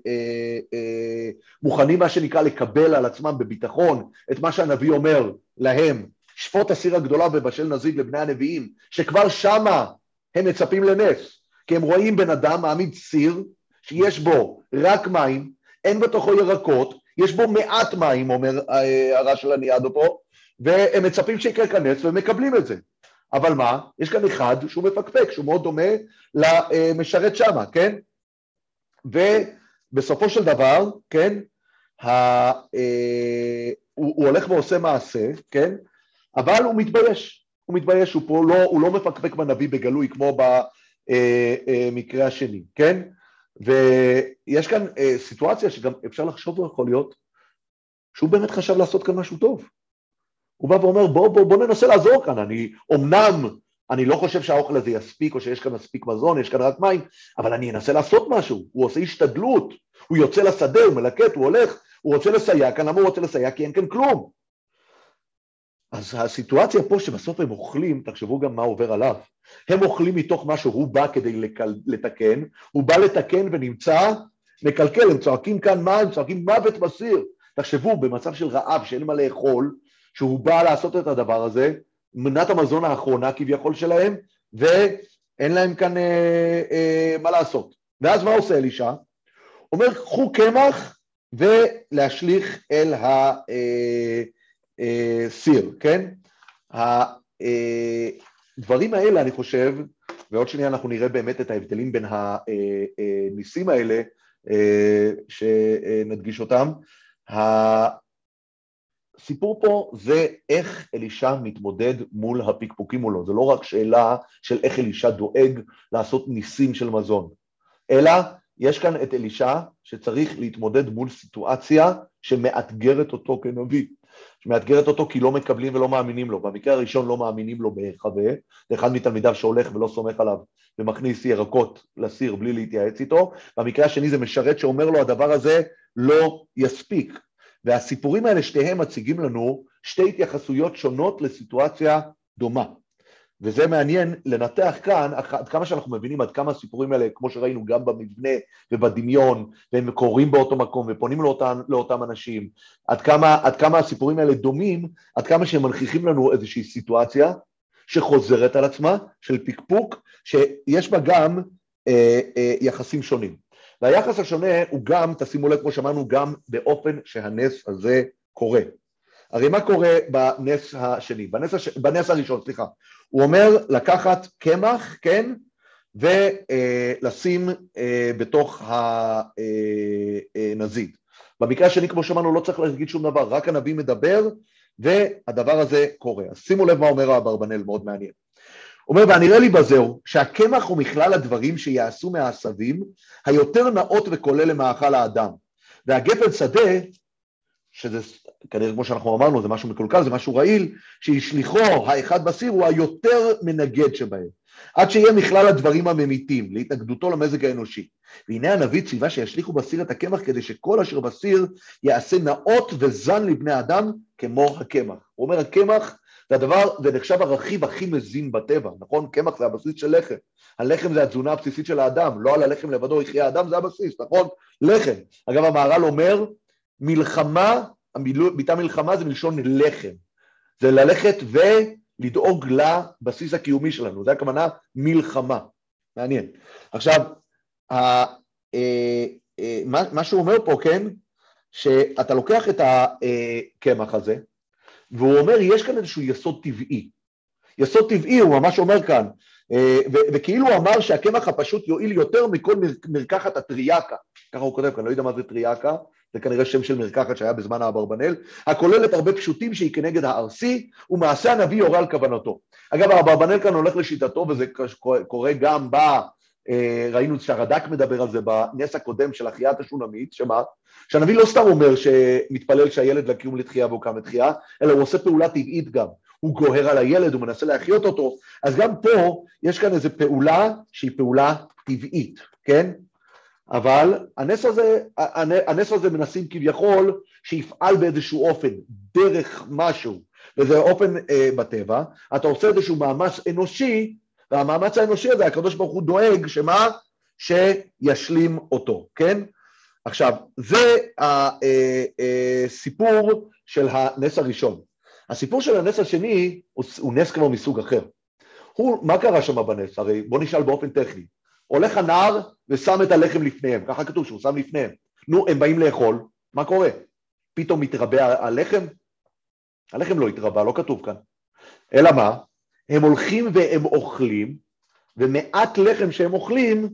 אה, אה, מוכנים מה שנקרא לקבל על עצמם בביטחון את מה שהנביא אומר להם, שפוט הסיר הגדולה ובשל נזיד לבני הנביאים, שכבר שמה הם מצפים לנס, כי הם רואים בן אדם מעמיד סיר שיש בו רק מים, אין בתוכו ירקות, יש בו מעט מים, אומר אה, הרע של הניאדו פה, והם מצפים שיקרה כאן נס ומקבלים את זה. אבל מה? יש כאן אחד שהוא מפקפק, שהוא מאוד דומה למשרת שמה, כן? ובסופו של דבר, כן, ה, אה, הוא, הוא הולך ועושה מעשה, כן? אבל הוא מתבייש, הוא מתבייש, הוא פה לא, הוא לא מפקפק בנביא בגלוי כמו במקרה אה, אה, השני, כן? ויש כאן אה, סיטואציה שגם אפשר לחשוב, יכול להיות, שהוא באמת חשב לעשות כאן משהו טוב. הוא בא ואומר, בוא, בוא, בוא ננסה לעזור כאן, אני, אמנם אני לא חושב שהאוכל הזה יספיק, או שיש כאן מספיק מזון, יש כאן רק מים, אבל אני אנסה לעשות משהו, הוא עושה השתדלות, הוא יוצא לשדה, הוא מלקט, הוא הולך, הוא רוצה לסייע כאן, למה הוא רוצה לסייע? כי אין כאן כלום. אז הסיטואציה פה שבסוף הם אוכלים, תחשבו גם מה עובר עליו. הם אוכלים מתוך מה שהוא בא כדי לקל, לתקן, הוא בא לתקן ונמצא מקלקל, הם צועקים כאן מה? הם צועקים מוות בסיר. תחשבו, במצב של רעב שאין מה לאכול, שהוא בא לעשות את הדבר הזה, מנת המזון האחרונה כביכול שלהם, ואין להם כאן אה, אה, מה לעשות. ואז מה עושה אלישע? אומר, קחו קמח ולהשליך אל הסיר, אה, כן? הדברים אה, האלה, אני חושב, ועוד שנייה אנחנו נראה באמת את ההבדלים בין הניסים אה, האלה, שנדגיש אותם. הסיפור פה זה איך אלישע מתמודד מול הפקפוקים מולו, זה לא רק שאלה של איך אלישע דואג לעשות ניסים של מזון, אלא יש כאן את אלישע שצריך להתמודד מול סיטואציה שמאתגרת אותו כנביא, שמאתגרת אותו כי לא מקבלים ולא מאמינים לו. במקרה הראשון לא מאמינים לו בהיחווה, זה אחד מתלמידיו שהולך ולא סומך עליו ומכניס ירקות לסיר בלי להתייעץ איתו, במקרה השני זה משרת שאומר לו הדבר הזה לא יספיק, והסיפורים האלה שתיהם מציגים לנו שתי התייחסויות שונות לסיטואציה דומה. וזה מעניין לנתח כאן עד כמה שאנחנו מבינים עד כמה הסיפורים האלה, כמו שראינו גם במבנה ובדמיון, והם קורים באותו מקום ופונים לאותם, לאותם אנשים, עד כמה, עד כמה הסיפורים האלה דומים, עד כמה שהם מנכיחים לנו איזושהי סיטואציה שחוזרת על עצמה, של פקפוק, שיש בה גם אה, אה, יחסים שונים. והיחס השונה הוא גם, תשימו לב, כמו שאמרנו, גם באופן שהנס הזה קורה. הרי מה קורה בנס השני, בנס, הש... בנס הראשון, סליחה, הוא אומר לקחת קמח, כן, ולשים אה, בתוך הנזיד. אה, אה, במקרה השני, כמו שאמרנו, לא צריך להגיד שום דבר, רק הנביא מדבר, והדבר הזה קורה. אז שימו לב מה אומר האברבנאל, מאוד מעניין. אומר, והנראה לי בזהו, שהקמח הוא מכלל הדברים שיעשו מהעשבים היותר נאות וכולל למאכל האדם. והגפן שדה, שזה כנראה כמו שאנחנו אמרנו, זה משהו מקולקל, זה משהו רעיל, שהשליחו האחד בסיר הוא היותר מנגד שבהם, עד שיהיה מכלל הדברים הממיתים, להתנגדותו למזג האנושי. והנה הנביא ציווה שישליכו בסיר את הקמח כדי שכל אשר בסיר יעשה נאות וזן לבני אדם כמו הקמח. הוא אומר, הקמח זה הדבר, זה נחשב הרכיב הכי מזין בטבע, נכון? קמח זה הבסיס של לחם. הלחם זה התזונה הבסיסית של האדם, לא על הלחם לבדו יחיה האדם, זה הבסיס, נכון? לחם. אגב, המהר"ל אומר, מלחמה, ביטה מלחמה זה מלשון לחם. זה ללכת ולדאוג לבסיס הקיומי שלנו, זה הכוונה מלחמה. מעניין. עכשיו, אה, אה, מה שהוא אומר פה, כן, שאתה לוקח את הקמח הזה, והוא אומר, יש כאן איזשהו יסוד טבעי. יסוד טבעי, הוא ממש אומר כאן, אה, וכאילו הוא אמר שהקמח הפשוט יועיל יותר מכל מר- מרקחת הטריאקה, ככה הוא כותב כאן, לא יודע מה זה טריאקה, זה כנראה שם של מרקחת שהיה בזמן האברבנאל, הכוללת הרבה פשוטים שהיא כנגד הארסי, ומעשה הנביא יורה על כוונתו. אגב, האברבנאל כאן הולך לשיטתו, וזה קורה גם ב... אה, ראינו שהרד"ק מדבר על זה בנס הקודם של החייאת השונמית, שמה? שהנביא לא סתם אומר שמתפלל שהילד לקיום לתחייה והוא קם לתחייה, אלא הוא עושה פעולה טבעית גם. הוא גוהר על הילד, הוא מנסה להחיות אותו, אז גם פה יש כאן איזו פעולה שהיא פעולה טבעית, כן? אבל הנס הזה, הנס הזה מנסים כביכול שיפעל באיזשהו אופן, דרך משהו, וזה אופן אה, בטבע, אתה עושה איזשהו מאמץ אנושי, והמאמץ האנושי הזה, הקדוש ברוך הוא דואג, שמה? שישלים אותו, כן? עכשיו, זה הסיפור אה, אה, של הנס הראשון. הסיפור של הנס השני הוא, נס כבר מסוג אחר. הוא, מה קרה שם בנס? הרי בוא נשאל באופן טכני. הולך הנער ושם את הלחם לפניהם, ככה כתוב שהוא שם לפניהם. נו, הם באים לאכול, מה קורה? פתאום מתרבה הלחם? הלחם לא התרבה, לא כתוב כאן. אלא מה? הם הולכים והם אוכלים, ומעט לחם שהם אוכלים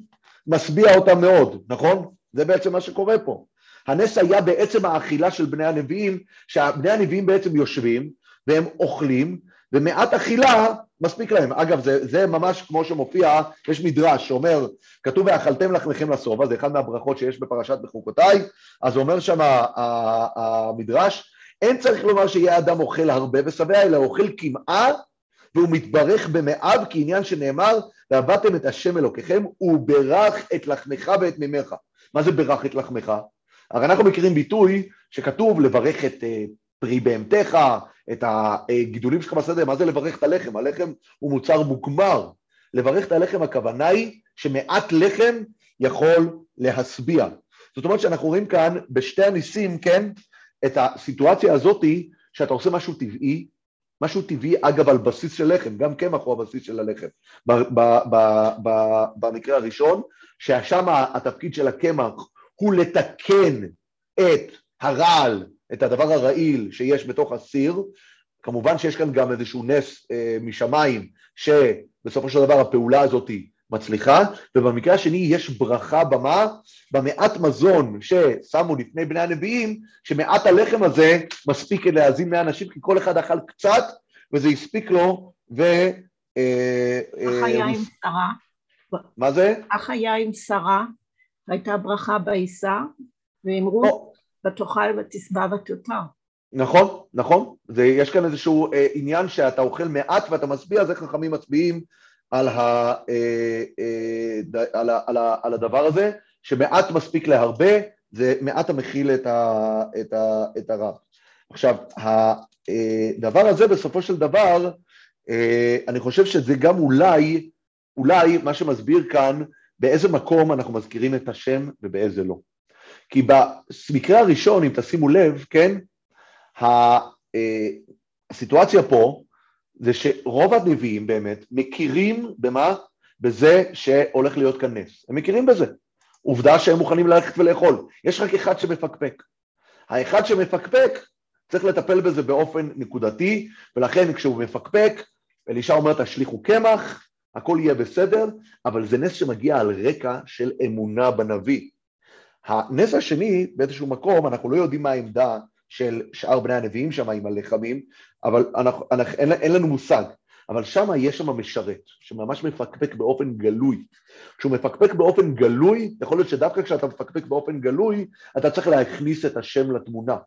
משביע אותם מאוד, נכון? זה בעצם מה שקורה פה. הנס היה בעצם האכילה של בני הנביאים, שבני הנביאים בעצם יושבים והם אוכלים, ומעט אכילה מספיק להם. אגב, זה, זה ממש כמו שמופיע, יש מדרש שאומר, כתוב ואכלתם לחמכם לשובע, זה אחד מהברכות שיש בפרשת בחוקותיי, אז אומר שם המדרש, אין צריך לומר שיהיה אדם אוכל הרבה ושבע, אלא אוכל קמעה, והוא מתברך במאב כעניין שנאמר, ועבדתם את השם אלוקיכם, וברך את לחמך ואת מימיך. מה זה ברך את לחמך? הרי אנחנו מכירים ביטוי שכתוב לברך את אה, פרי בהמתך, את הגידולים שלך בסדר, מה זה לברך את הלחם? הלחם הוא מוצר מוגמר. לברך את הלחם הכוונה היא שמעט לחם יכול להשביע. זאת אומרת שאנחנו רואים כאן בשתי הניסים, כן, את הסיטואציה הזאתי שאתה עושה משהו טבעי, משהו טבעי אגב על בסיס של לחם, גם קמח הוא הבסיס של הלחם. במקרה הראשון, ששם התפקיד של הקמח הוא לתקן את הרעל, את הדבר הרעיל שיש בתוך הסיר, כמובן שיש כאן גם איזשהו נס אה, משמיים, שבסופו של דבר הפעולה הזאת מצליחה, ובמקרה השני יש ברכה במה? במעט מזון ששמו לפני בני הנביאים, שמעט הלחם הזה מספיק להאזין מהאנשים, כי כל אחד אכל קצת, וזה הספיק לו, ו... אה, אה, החיה עם שרה. מה זה? החיה עם שרה, הייתה ברכה בעיסה, ואמרו, ותאכל ותשבע ותותר. נכון, נכון. זה, יש כאן איזשהו אה, עניין שאתה אוכל מעט ואתה משביע, זה חכמים מצביעים על, ה, אה, אה, על, ה, על, ה, על הדבר הזה, שמעט מספיק להרבה, זה מעט המכיל את, ה, את, ה, את הרע. עכשיו, הדבר אה, הזה בסופו של דבר, אני חושב שזה גם אולי, אולי מה שמסביר כאן באיזה מקום אנחנו מזכירים את השם ובאיזה לא. כי במקרה הראשון, אם תשימו לב, כן, הסיטואציה פה זה שרוב הנביאים באמת מכירים במה? בזה שהולך להיות כאן נס. הם מכירים בזה. עובדה שהם מוכנים ללכת ולאכול. יש רק אחד שמפקפק. האחד שמפקפק צריך לטפל בזה באופן נקודתי, ולכן כשהוא מפקפק, אלישע אומר תשליכו קמח, הכל יהיה בסדר, אבל זה נס שמגיע על רקע של אמונה בנביא. הנס השני, באיזשהו מקום, אנחנו לא יודעים מה העמדה של שאר בני הנביאים שם עם הלחמים, אבל אנחנו, אנחנו, אין, אין לנו מושג. אבל שם יש שם משרת, שממש מפקפק באופן גלוי. כשהוא מפקפק באופן גלוי, יכול להיות שדווקא כשאתה מפקפק באופן גלוי, אתה צריך להכניס את השם לתמונה.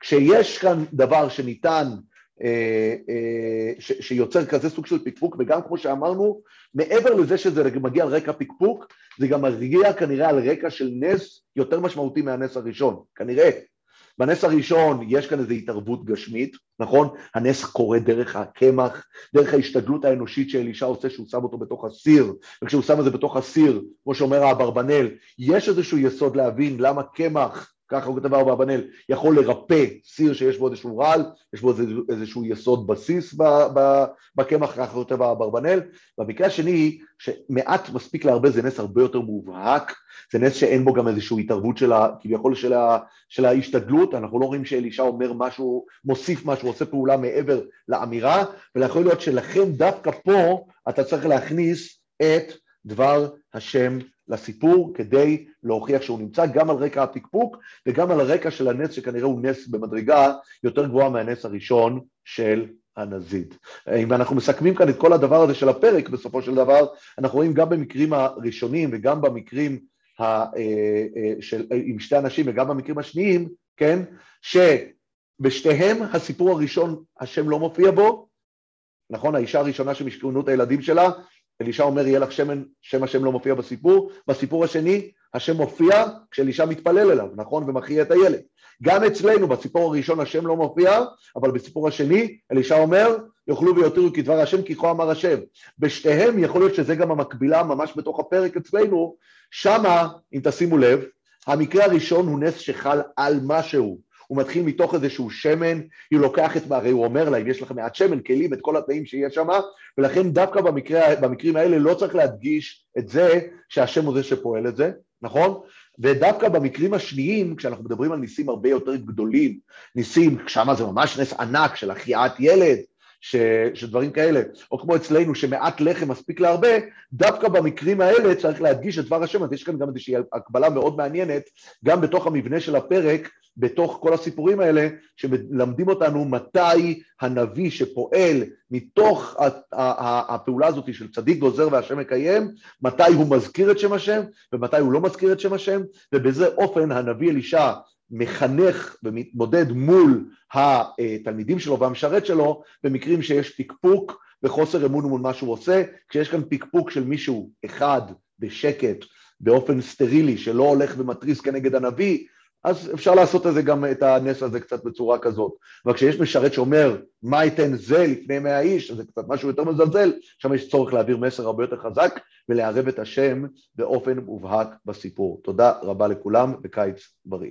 כשיש כאן דבר שניתן אה, אה, ש, שיוצר כזה סוג של פקפוק, וגם כמו שאמרנו, מעבר לזה שזה מגיע על רקע פקפוק, זה גם מגיע כנראה על רקע של נס יותר משמעותי מהנס הראשון, כנראה. בנס הראשון יש כאן איזו התערבות גשמית, נכון? הנס קורה דרך הקמח, דרך ההשתדלות האנושית שאלישע עושה שהוא שם אותו בתוך הסיר, וכשהוא שם את זה בתוך הסיר, כמו שאומר האברבנאל, יש איזשהו יסוד להבין למה קמח ככה הוא כותב אברבנאל, יכול לרפא סיר שיש בו איזשהו רעל, יש בו איזשהו יסוד בסיס בקמח, ככה כותב אברבנאל. במקרה השני, שמעט מספיק להרבה זה נס הרבה יותר מובהק, זה נס שאין בו גם איזושהי התערבות של ה, כביכול של, ה, של ההשתדלות, אנחנו לא רואים שאלישע אומר משהו, מוסיף משהו, עושה פעולה מעבר לאמירה, ויכול להיות שלכן דווקא פה אתה צריך להכניס את דבר השם לסיפור כדי להוכיח שהוא נמצא גם על רקע הפקפוק וגם על הרקע של הנס שכנראה הוא נס במדרגה יותר גבוהה מהנס הראשון של הנזיד. אם אנחנו מסכמים כאן את כל הדבר הזה של הפרק בסופו של דבר, אנחנו רואים גם במקרים הראשונים וגם במקרים ה, אה, אה, של, עם שתי אנשים וגם במקרים השניים, כן, שבשתיהם הסיפור הראשון השם לא מופיע בו, נכון, האישה הראשונה שמשכנו את הילדים שלה, אלישע אומר יהיה לך שמן, שם השם לא מופיע בסיפור, בסיפור השני השם מופיע כשאלישע מתפלל אליו, נכון, ומכריע את הילד. גם אצלנו בסיפור הראשון השם לא מופיע, אבל בסיפור השני אלישע אומר יאכלו ויותירו כדבר השם כי כה אמר השם. בשתיהם יכול להיות שזה גם המקבילה ממש בתוך הפרק אצלנו, שמה, אם תשימו לב, המקרה הראשון הוא נס שחל על משהו, הוא מתחיל מתוך איזשהו שמן, היא לוקחת, הרי הוא אומר לה, אם יש לכם מעט שמן, כלים את כל התנאים שיש שם, ולכן דווקא במקרה, במקרים האלה לא צריך להדגיש את זה שהשם הוא זה שפועל את זה, נכון? ודווקא במקרים השניים, כשאנחנו מדברים על ניסים הרבה יותר גדולים, ניסים, שם זה ממש נס ענק של החייאת ילד, ש, שדברים כאלה, או כמו אצלנו שמעט לחם מספיק להרבה, דווקא במקרים האלה צריך להדגיש את דבר השם, אז יש כאן גם איזושהי הקבלה מאוד מעניינת, גם בתוך המבנה של הפרק, בתוך כל הסיפורים האלה, שמלמדים אותנו מתי הנביא שפועל מתוך הפעולה הזאת של צדיק גוזר והשם מקיים, מתי הוא מזכיר את שם השם ומתי הוא לא מזכיר את שם השם, ובזה אופן הנביא אלישע מחנך ומתמודד מול התלמידים שלו והמשרת שלו במקרים שיש פקפוק וחוסר אמון מול מה שהוא עושה, כשיש כאן פקפוק של מישהו אחד בשקט, באופן סטרילי, שלא הולך ומתריס כנגד הנביא, אז אפשר לעשות את זה גם את הנס הזה קצת בצורה כזאת. אבל כשיש משרת שאומר, מה ייתן זה לפני מאה איש, זה קצת משהו יותר מזלזל, שם יש צורך להעביר מסר הרבה יותר חזק ולערב את השם באופן מובהק בסיפור. תודה רבה לכולם וקיץ בריא.